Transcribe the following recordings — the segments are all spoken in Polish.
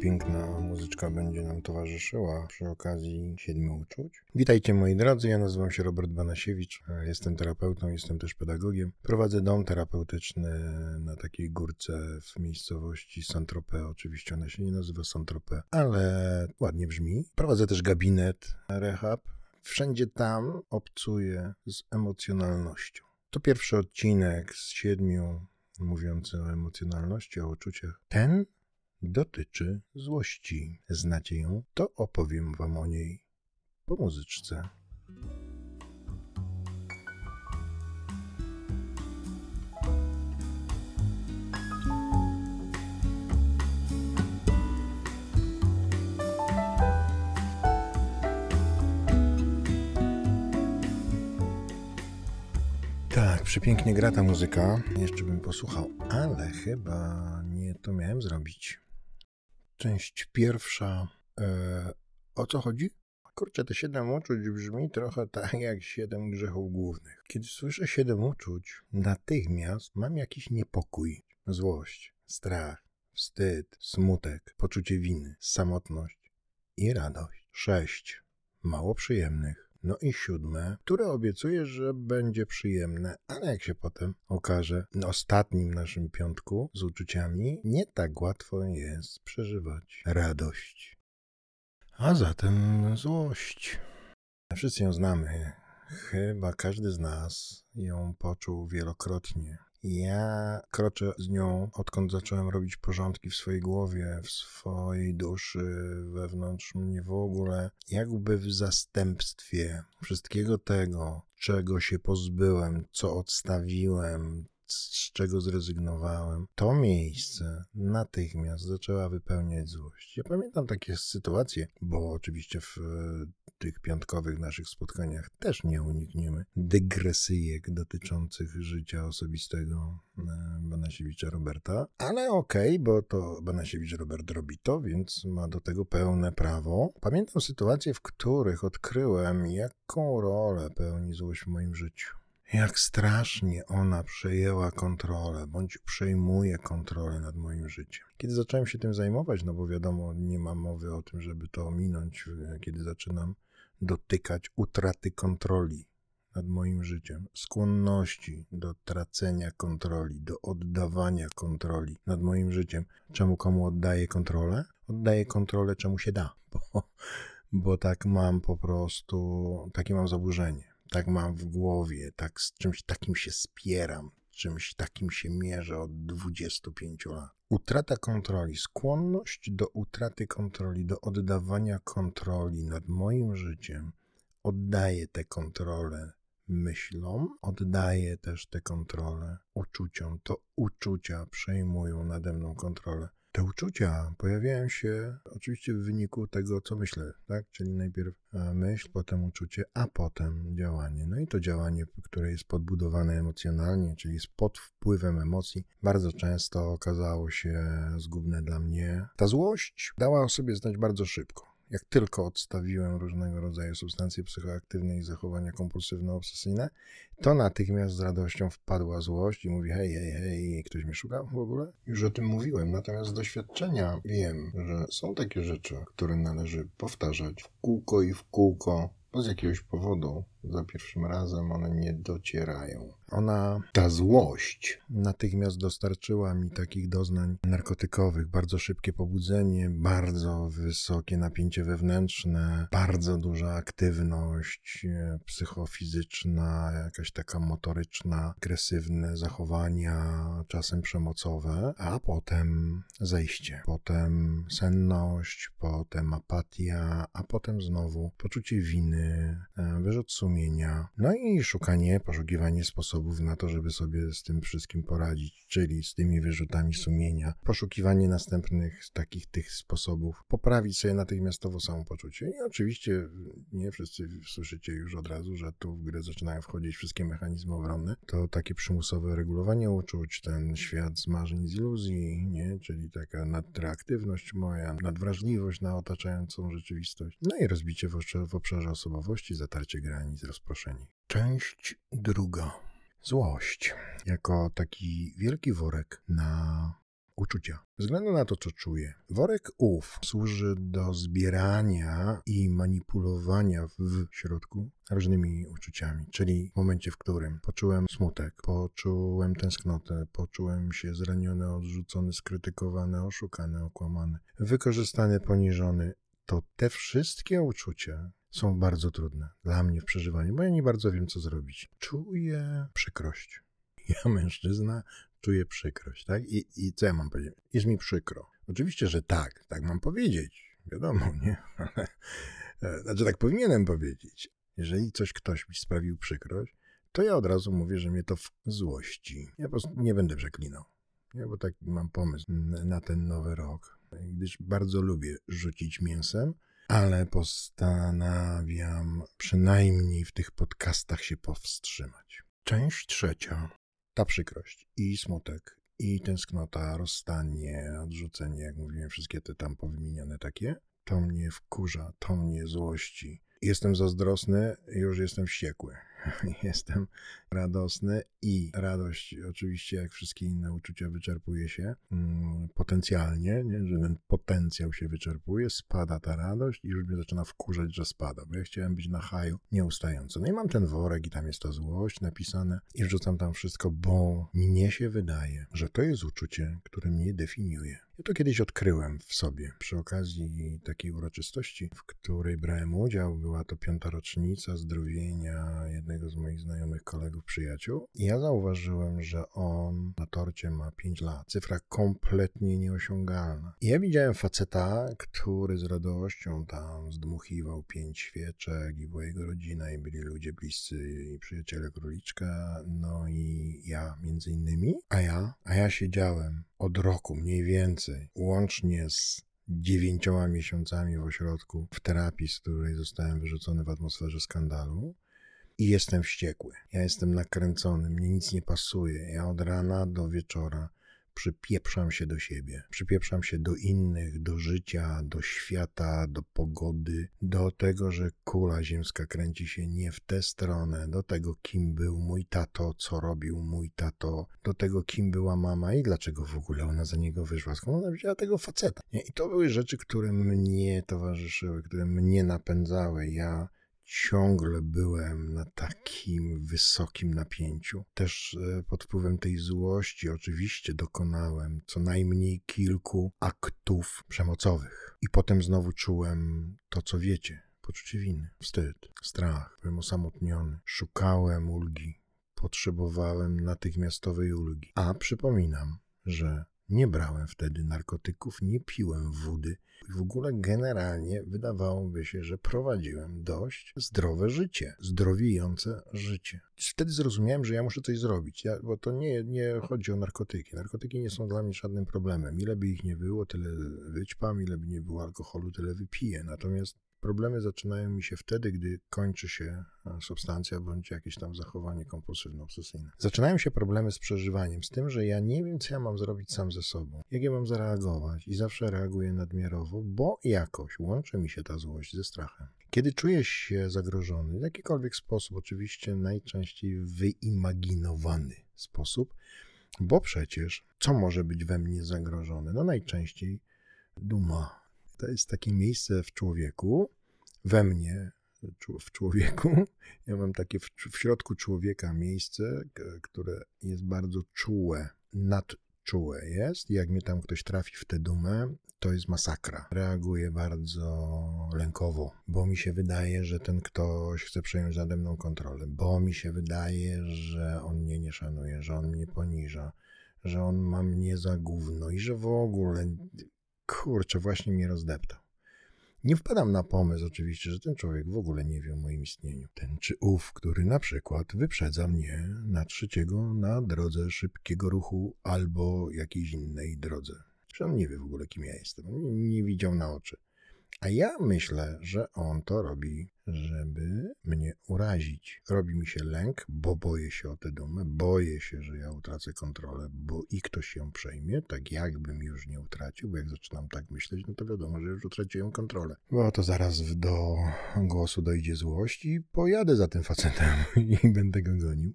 Piękna muzyczka będzie nam towarzyszyła przy okazji Siedmiu Uczuć. Witajcie moi drodzy, ja nazywam się Robert Banasiewicz, jestem terapeutą, jestem też pedagogiem. Prowadzę dom terapeutyczny na takiej górce w miejscowości Saint-Tropez. Oczywiście ona się nie nazywa Saint-Tropez, ale ładnie brzmi. Prowadzę też gabinet rehab. Wszędzie tam obcuję z emocjonalnością. To pierwszy odcinek z siedmiu mówiący o emocjonalności, o uczuciach. Ten dotyczy złości. Znacie ją? To opowiem wam o niej po muzyczce. Tak, przepięknie gra ta muzyka. Jeszcze bym posłuchał, ale chyba nie to miałem zrobić. Część pierwsza. E, o co chodzi? Kurczę, te siedem uczuć brzmi trochę tak jak siedem grzechów głównych. Kiedy słyszę siedem uczuć, natychmiast mam jakiś niepokój, złość, strach, wstyd, smutek, poczucie winy, samotność i radość. Sześć. Mało przyjemnych. No i siódme, które obiecuje, że będzie przyjemne, ale jak się potem okaże, na ostatnim naszym piątku z uczuciami, nie tak łatwo jest przeżywać radość. A zatem złość. Wszyscy ją znamy. Chyba każdy z nas ją poczuł wielokrotnie. Ja kroczę z nią, odkąd zacząłem robić porządki w swojej głowie, w swojej duszy, wewnątrz mnie w ogóle, jakby w zastępstwie wszystkiego tego, czego się pozbyłem, co odstawiłem, z czego zrezygnowałem, to miejsce natychmiast zaczęła wypełniać złość. Ja pamiętam takie sytuacje, bo oczywiście w tych piątkowych naszych spotkaniach też nie unikniemy dygresyjek dotyczących życia osobistego e, Banasiewicza Roberta, ale okej, okay, bo to Banasiewicz Robert robi to, więc ma do tego pełne prawo. Pamiętam sytuacje, w których odkryłem, jaką rolę pełni złość w moim życiu jak strasznie ona przejęła kontrolę, bądź przejmuje kontrolę nad moim życiem. Kiedy zacząłem się tym zajmować, no bo wiadomo, nie ma mowy o tym, żeby to ominąć, kiedy zaczynam dotykać utraty kontroli nad moim życiem, skłonności do tracenia kontroli, do oddawania kontroli nad moim życiem. Czemu komu oddaję kontrolę? Oddaję kontrolę, czemu się da, bo, bo tak mam po prostu, takie mam zaburzenie tak mam w głowie, tak z czymś takim się spieram, czymś takim się mierzę od 25 lat. Utrata kontroli, skłonność do utraty kontroli, do oddawania kontroli nad moim życiem, oddaję tę kontrolę myślom, oddaję też tę kontrolę uczuciom. To uczucia przejmują nade mną kontrolę. Te uczucia pojawiają się oczywiście w wyniku tego, co myślę, tak? Czyli najpierw e, myśl, potem uczucie, a potem działanie. No i to działanie, które jest podbudowane emocjonalnie, czyli jest pod wpływem emocji, bardzo często okazało się zgubne dla mnie. Ta złość dała o sobie znać bardzo szybko jak tylko odstawiłem różnego rodzaju substancje psychoaktywne i zachowania kompulsywno-obsesyjne, to natychmiast z radością wpadła złość i mówi: hej, hej, hej, ktoś mnie szuka w ogóle? Już o tym mówiłem, natomiast z doświadczenia wiem, że są takie rzeczy, które należy powtarzać w kółko i w kółko, bo z jakiegoś powodu za pierwszym razem one nie docierają. Ona, ta złość, natychmiast dostarczyła mi takich doznań narkotykowych. Bardzo szybkie pobudzenie, bardzo wysokie napięcie wewnętrzne, bardzo duża aktywność e, psychofizyczna, jakaś taka motoryczna, agresywne zachowania, czasem przemocowe, a potem zejście, potem senność, potem apatia, a potem znowu poczucie winy, e, wyrzut sumienia sumienia. No i szukanie, poszukiwanie sposobów na to, żeby sobie z tym wszystkim poradzić, czyli z tymi wyrzutami sumienia. Poszukiwanie następnych takich tych sposobów, poprawić sobie natychmiastowo samopoczucie. I oczywiście nie wszyscy słyszycie już od razu, że tu w grę zaczynają wchodzić wszystkie mechanizmy obronne. To takie przymusowe regulowanie uczuć, ten świat z marzeń, z iluzji, nie? czyli taka nadreaktywność moja, nadwrażliwość na otaczającą rzeczywistość. No i rozbicie w obszarze osobowości, zatarcie granic rozproszeni. Część druga. Złość. Jako taki wielki worek na uczucia. Ze względu na to, co czuję. Worek ów służy do zbierania i manipulowania w środku różnymi uczuciami, czyli w momencie, w którym poczułem smutek, poczułem tęsknotę, poczułem się zraniony, odrzucony, skrytykowany, oszukany, okłamany, wykorzystany, poniżony, to te wszystkie uczucia są bardzo trudne dla mnie w przeżywaniu, bo ja nie bardzo wiem, co zrobić. Czuję przykrość. Ja, mężczyzna, czuję przykrość, tak? I, I co ja mam powiedzieć? Jest mi przykro. Oczywiście, że tak, tak mam powiedzieć. Wiadomo, nie? E, znaczy, tak powinienem powiedzieć. Jeżeli coś ktoś mi sprawił przykrość, to ja od razu mówię, że mnie to w złości. Ja po prostu nie będę przeklinał. Ja, bo tak mam pomysł na ten nowy rok, gdyż bardzo lubię rzucić mięsem, ale postanawiam przynajmniej w tych podcastach się powstrzymać. Część trzecia. Ta przykrość i smutek, i tęsknota, rozstanie, odrzucenie, jak mówiłem, wszystkie te tam powymienione takie, to mnie wkurza, to mnie złości. Jestem zazdrosny, już jestem wściekły. Jestem radosny i radość, oczywiście, jak wszystkie inne uczucia, wyczerpuje się mm, potencjalnie, nie? że ten potencjał się wyczerpuje, spada ta radość i już mnie zaczyna wkurzać, że spada, bo ja chciałem być na haju nieustająco. No i mam ten worek i tam jest ta złość napisane i wrzucam tam wszystko, bo mnie się wydaje, że to jest uczucie, które mnie definiuje. Ja to kiedyś odkryłem w sobie przy okazji takiej uroczystości, w której brałem udział. Była to piąta rocznica zdrowienia jednego z moich znajomych kolegów, przyjaciół. Ja zauważyłem, że on na torcie ma 5 lat. Cyfra kompletnie nieosiągalna. I ja widziałem faceta, który z radością tam zdmuchiwał pięć świeczek i była jego rodzina i byli ludzie bliscy i przyjaciele króliczka, no i ja między innymi. A ja, a ja siedziałem od roku mniej więcej, łącznie z dziewięcioma miesiącami w ośrodku w terapii, z której zostałem wyrzucony w atmosferze skandalu i jestem wściekły. Ja jestem nakręcony, mnie nic nie pasuje. Ja od rana do wieczora przypieprzam się do siebie, przypieprzam się do innych, do życia, do świata, do pogody, do tego, że kula ziemska kręci się nie w tę stronę, do tego, kim był mój tato, co robił mój tato, do tego, kim była mama i dlaczego w ogóle ona za niego wyszła, skąd ona wzięła tego faceta. I to były rzeczy, które mnie towarzyszyły, które mnie napędzały. Ja ciągle byłem na takim wysokim napięciu. Też e, pod wpływem tej złości oczywiście dokonałem co najmniej kilku aktów przemocowych. I potem znowu czułem to, co wiecie. Poczucie winy, wstyd, strach. Byłem osamotniony. Szukałem ulgi. Potrzebowałem natychmiastowej ulgi. A przypominam, że nie brałem wtedy narkotyków, nie piłem wody w ogóle generalnie wydawałoby się, że prowadziłem dość zdrowe życie, zdrowiejące życie. Wtedy zrozumiałem, że ja muszę coś zrobić, ja, bo to nie, nie chodzi o narkotyki. Narkotyki nie są dla mnie żadnym problemem. Ile by ich nie było, tyle wyćpam, ile by nie było alkoholu, tyle wypiję. Natomiast Problemy zaczynają mi się wtedy, gdy kończy się e, substancja bądź jakieś tam zachowanie kompulsywno-obsesyjne. Zaczynają się problemy z przeżywaniem, z tym, że ja nie wiem, co ja mam zrobić sam ze sobą, jak ja mam zareagować i zawsze reaguję nadmiarowo, bo jakoś łączy mi się ta złość ze strachem. Kiedy czujesz się zagrożony, w jakikolwiek sposób, oczywiście najczęściej wyimaginowany sposób, bo przecież co może być we mnie zagrożone? No najczęściej duma, to jest takie miejsce w człowieku, we mnie, w człowieku. Ja mam takie w, w środku człowieka miejsce, które jest bardzo czułe, nadczułe jest. Jak mnie tam ktoś trafi w tę dumę, to jest masakra. Reaguję bardzo lękowo, bo mi się wydaje, że ten ktoś chce przejąć nade mną kontrolę, bo mi się wydaje, że on mnie nie szanuje, że on mnie poniża, że on ma mnie za gówno i że w ogóle kurczę, właśnie mnie rozdeptał. Nie wpadam na pomysł oczywiście, że ten człowiek w ogóle nie wie o moim istnieniu. Ten czy ów, który na przykład wyprzedza mnie na trzeciego na drodze szybkiego ruchu albo jakiejś innej drodze. Że on nie wie w ogóle, kim ja jestem. Nie, nie widział na oczy. A ja myślę, że on to robi, żeby mnie urazić. Robi mi się lęk, bo boję się o tę dumę, boję się, że ja utracę kontrolę, bo i ktoś ją przejmie, tak jakbym już nie utracił, bo jak zaczynam tak myśleć, no to wiadomo, że już utraciłem kontrolę. Bo to zaraz do głosu dojdzie złość i pojadę za tym facetem i będę go gonił.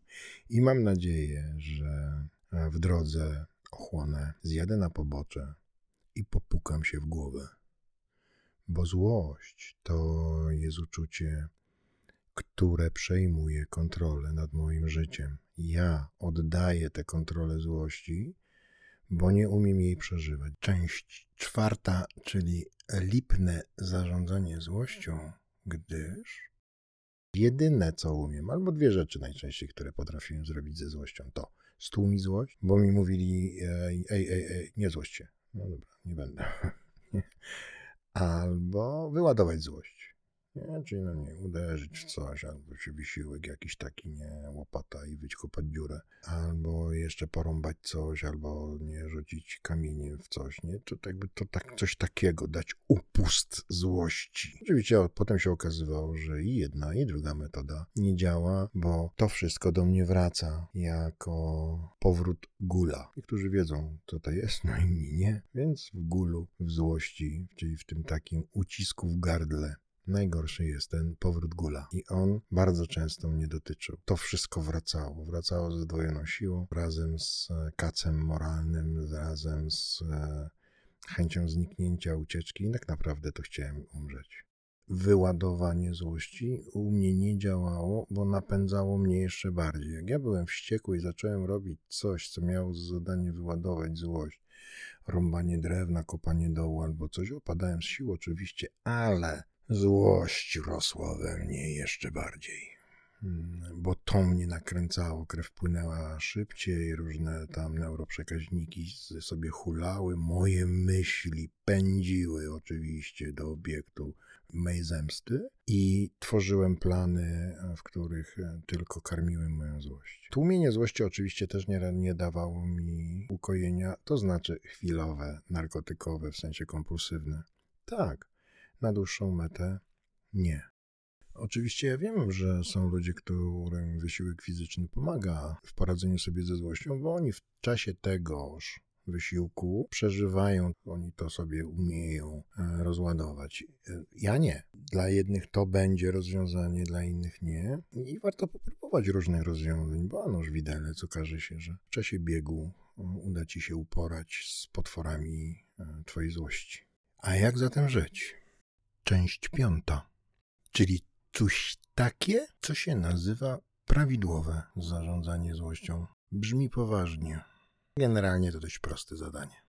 I mam nadzieję, że w drodze ochłonę, zjadę na pobocze i popukam się w głowę. Bo złość to jest uczucie, które przejmuje kontrolę nad moim życiem. Ja oddaję tę kontrolę złości, bo nie umiem jej przeżywać. Część czwarta, czyli lipne zarządzanie złością, gdyż jedyne co umiem, albo dwie rzeczy najczęściej, które potrafiłem zrobić ze złością, to stłumić złość, bo mi mówili ej, ej, ej, ej nie złość się. No dobra, nie będę. albo wyładować złość. Nie? Czyli no nie, uderzyć w coś, albo się wysiłek jakiś taki, nie, łopata i wyćkopać dziurę, albo jeszcze porąbać coś, albo nie, rzucić kamieniem w coś, nie? To jakby to tak, coś takiego, dać upust złości. Oczywiście potem się okazywało, że i jedna, i druga metoda nie działa, bo to wszystko do mnie wraca jako powrót gula. Niektórzy wiedzą, co to jest, no inni nie. Więc w gulu, w złości, czyli w tym takim ucisku w gardle, Najgorszy jest ten powrót gula i on bardzo często mnie dotyczył. To wszystko wracało. Wracało ze zdwojoną siłą, razem z e, kacem moralnym, razem z e, chęcią zniknięcia, ucieczki i tak naprawdę to chciałem umrzeć. Wyładowanie złości u mnie nie działało, bo napędzało mnie jeszcze bardziej. Jak ja byłem wściekły i zacząłem robić coś, co miało za zadanie wyładować złość, rąbanie drewna, kopanie dołu albo coś, opadałem z sił oczywiście, ale Złość rosła we mnie jeszcze bardziej, hmm, bo to mnie nakręcało, krew płynęła szybciej, różne tam neuroprzekaźniki sobie hulały, moje myśli pędziły oczywiście do obiektu mej zemsty i tworzyłem plany, w których tylko karmiłem moją złość. Tłumienie złości oczywiście też nie, nie dawało mi ukojenia, to znaczy chwilowe, narkotykowe, w sensie kompulsywne. Tak, na dłuższą metę nie. Oczywiście ja wiem, że są ludzie, którym wysiłek fizyczny pomaga w poradzeniu sobie ze złością, bo oni w czasie tegoż wysiłku przeżywają, oni to sobie umieją e, rozładować. E, ja nie. Dla jednych to będzie rozwiązanie, dla innych nie. I warto popróbować różnych rozwiązań, bo noż widelec okaże się, że w czasie biegu e, uda ci się uporać z potworami twojej złości. A jak zatem żyć? Część piąta, czyli coś takie, co się nazywa prawidłowe zarządzanie złością. Brzmi poważnie. Generalnie to dość proste zadanie.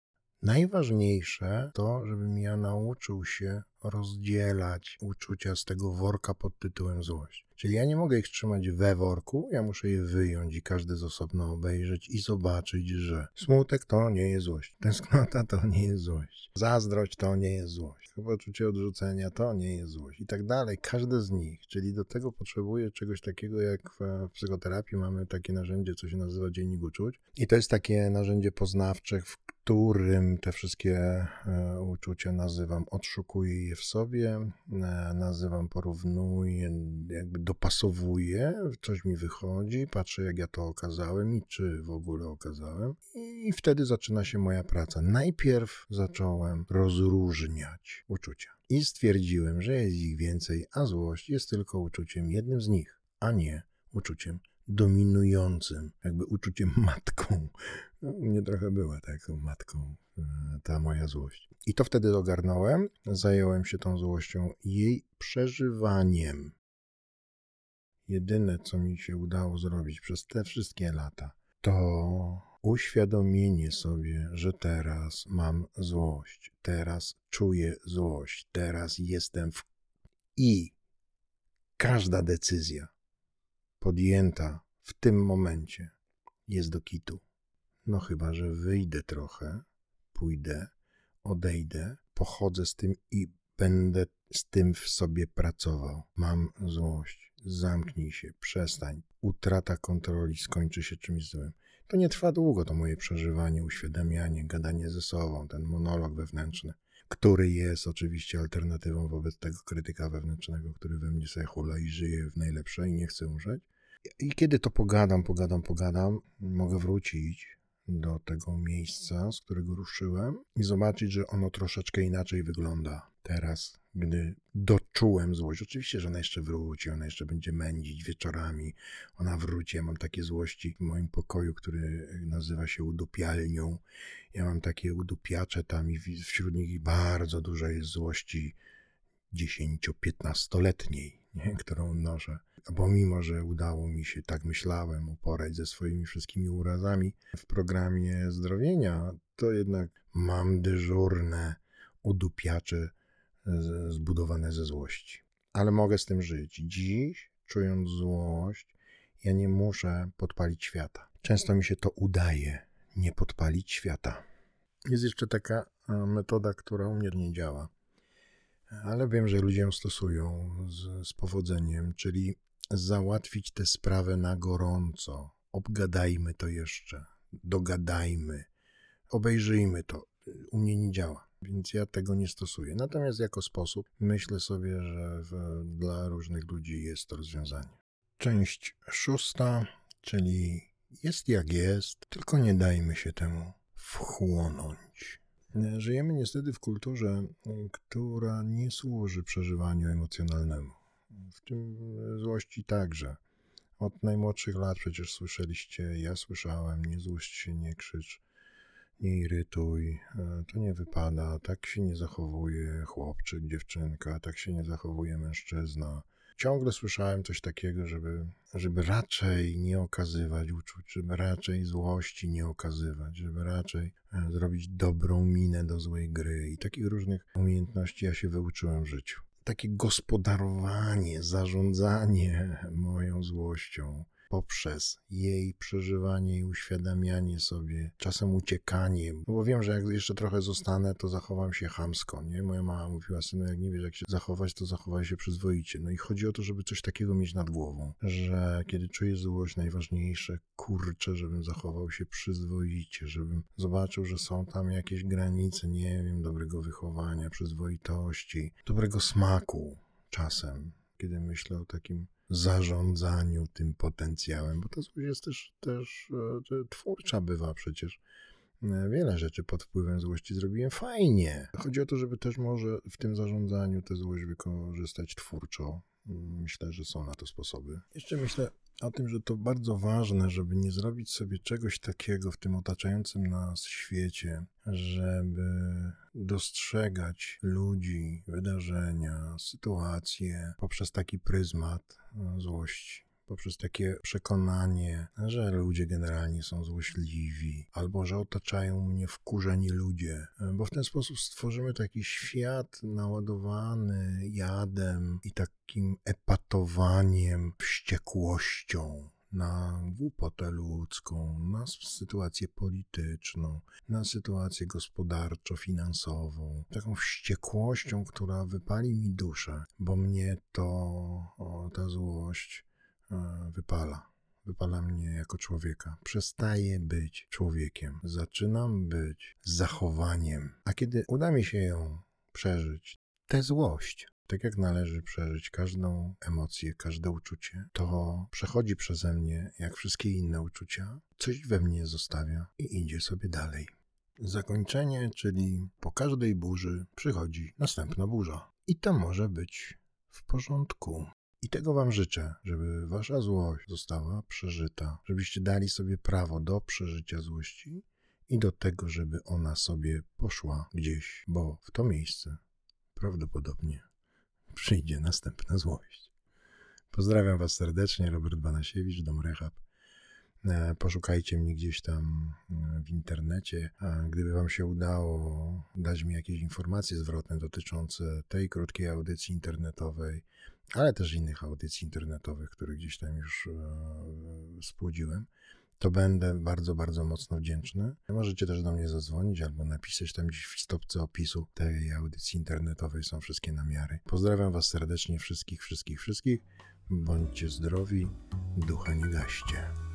Najważniejsze to, żebym ja nauczył się rozdzielać uczucia z tego worka pod tytułem złość. Czyli ja nie mogę ich trzymać we worku, ja muszę je wyjąć i każdy z osobna obejrzeć i zobaczyć, że smutek to nie jest złość, tęsknota to nie jest złość, zazdrość to nie jest złość, poczucie odrzucenia to nie jest złość i tak dalej. Każde z nich, czyli do tego potrzebuję czegoś takiego jak w psychoterapii mamy takie narzędzie, co się nazywa dziennik uczuć i to jest takie narzędzie poznawcze, w którym te wszystkie e, uczucia nazywam, odszukuję je w sobie, e, nazywam, porównuję, jakby dopasowuję, coś mi wychodzi, patrzę jak ja to okazałem i czy w ogóle okazałem i wtedy zaczyna się moja praca. Najpierw zacząłem rozróżniać uczucia i stwierdziłem, że jest ich więcej, a złość jest tylko uczuciem jednym z nich, a nie uczuciem dominującym, jakby uczuciem matką. No, mnie trochę była taką matką e, ta moja złość. I to wtedy ogarnąłem, zająłem się tą złością jej przeżywaniem. Jedyne, co mi się udało zrobić przez te wszystkie lata, to uświadomienie sobie, że teraz mam złość, teraz czuję złość, teraz jestem w. I każda decyzja podjęta w tym momencie jest do kitu. No chyba, że wyjdę trochę, pójdę, odejdę, pochodzę z tym i będę z tym w sobie pracował. Mam złość. Zamknij się, przestań. Utrata kontroli skończy się czymś złym. To nie trwa długo, to moje przeżywanie, uświadamianie, gadanie ze sobą, ten monolog wewnętrzny, który jest oczywiście alternatywą wobec tego krytyka wewnętrznego, który we mnie sobie hula i żyje w najlepsze i nie chce umrzeć. I kiedy to pogadam, pogadam, pogadam, mogę wrócić do tego miejsca, z którego ruszyłem i zobaczyć, że ono troszeczkę inaczej wygląda teraz, gdy doczułem złość. Oczywiście, że ona jeszcze wróci, ona jeszcze będzie mędzić wieczorami. Ona wróci. Ja mam takie złości w moim pokoju, który nazywa się udupialnią. Ja mam takie udupiacze tam i wśród nich bardzo dużo jest złości 10-15-letniej, którą noszę. Bo mimo, że udało mi się, tak myślałem, uporać ze swoimi wszystkimi urazami w programie zdrowienia, to jednak mam dyżurne udupiacze zbudowane ze złości. Ale mogę z tym żyć. Dziś, czując złość, ja nie muszę podpalić świata. Często mi się to udaje, nie podpalić świata. Jest jeszcze taka metoda, która u mnie nie działa, ale wiem, że ludzie ją stosują z, z powodzeniem, czyli załatwić tę sprawę na gorąco. Obgadajmy to jeszcze, dogadajmy, obejrzyjmy to. U mnie nie działa więc ja tego nie stosuję. Natomiast jako sposób myślę sobie, że w, dla różnych ludzi jest to rozwiązanie. Część szósta, czyli jest jak jest, tylko nie dajmy się temu wchłonąć. Żyjemy niestety w kulturze, która nie służy przeżywaniu emocjonalnemu. W tym złości także. Od najmłodszych lat przecież słyszeliście, ja słyszałem, nie złość się, nie krzycz nie irytuj, e, to nie wypada, tak się nie zachowuje chłopczyk, dziewczynka, tak się nie zachowuje mężczyzna. Ciągle słyszałem coś takiego, żeby, żeby raczej nie okazywać uczuć, żeby raczej złości nie okazywać, żeby raczej e, zrobić dobrą minę do złej gry. I takich różnych umiejętności ja się wyuczyłem w życiu. Takie gospodarowanie, zarządzanie moją złością, poprzez jej przeżywanie i uświadamianie sobie, czasem uciekanie, no bo wiem, że jak jeszcze trochę zostanę, to zachowam się chamsko, nie? Moja mama mówiła, synu, jak nie wiesz, jak się zachować, to zachowaj się przyzwoicie. No i chodzi o to, żeby coś takiego mieć nad głową, że kiedy czuję złość, najważniejsze, kurczę, żebym zachował się przyzwoicie, żebym zobaczył, że są tam jakieś granice, nie wiem, dobrego wychowania, przyzwoitości, dobrego smaku czasem, kiedy myślę o takim zarządzaniu tym potencjałem, bo ta złość jest też, też e, twórcza bywa przecież. E, wiele rzeczy pod wpływem złości zrobiłem fajnie. Chodzi o to, żeby też może w tym zarządzaniu tę złość wykorzystać twórczo. Myślę, że są na to sposoby. Jeszcze myślę o tym, że to bardzo ważne, żeby nie zrobić sobie czegoś takiego w tym otaczającym nas świecie, żeby dostrzegać ludzi, wydarzenia, sytuacje poprzez taki pryzmat e, złości poprzez takie przekonanie, że ludzie generalnie są złośliwi, albo że otaczają mnie wkurzeni ludzie, bo w ten sposób stworzymy taki świat naładowany jadem i takim epatowaniem, wściekłością na głupotę ludzką, na sytuację polityczną, na sytuację gospodarczo-finansową, taką wściekłością, która wypali mi duszę, bo mnie to, o, ta złość wypala. Wypala mnie jako człowieka. Przestaję być człowiekiem. Zaczynam być zachowaniem. A kiedy uda mi się ją przeżyć, tę złość, tak jak należy przeżyć każdą emocję, każde uczucie, to przechodzi przeze mnie, jak wszystkie inne uczucia, coś we mnie zostawia i idzie sobie dalej. Zakończenie, czyli po każdej burzy przychodzi następna burza. I to może być w porządku. I tego Wam życzę, żeby Wasza złość została przeżyta, żebyście dali sobie prawo do przeżycia złości i do tego, żeby ona sobie poszła gdzieś, bo w to miejsce prawdopodobnie przyjdzie następna złość. Pozdrawiam Was serdecznie, Robert Banasiewicz, Dom Rehab. E, poszukajcie mnie gdzieś tam e, w internecie. A gdyby Wam się udało dać mi jakieś informacje zwrotne dotyczące tej krótkiej audycji internetowej, ale też innych audycji internetowych, które gdzieś tam już e, spłodziłem, to będę bardzo, bardzo mocno wdzięczny. Możecie też do mnie zadzwonić albo napisać tam gdzieś w stopce opisu tej audycji internetowej. Są wszystkie namiary. Pozdrawiam Was serdecznie wszystkich, wszystkich, wszystkich. Bądźcie zdrowi, ducha nie gaście.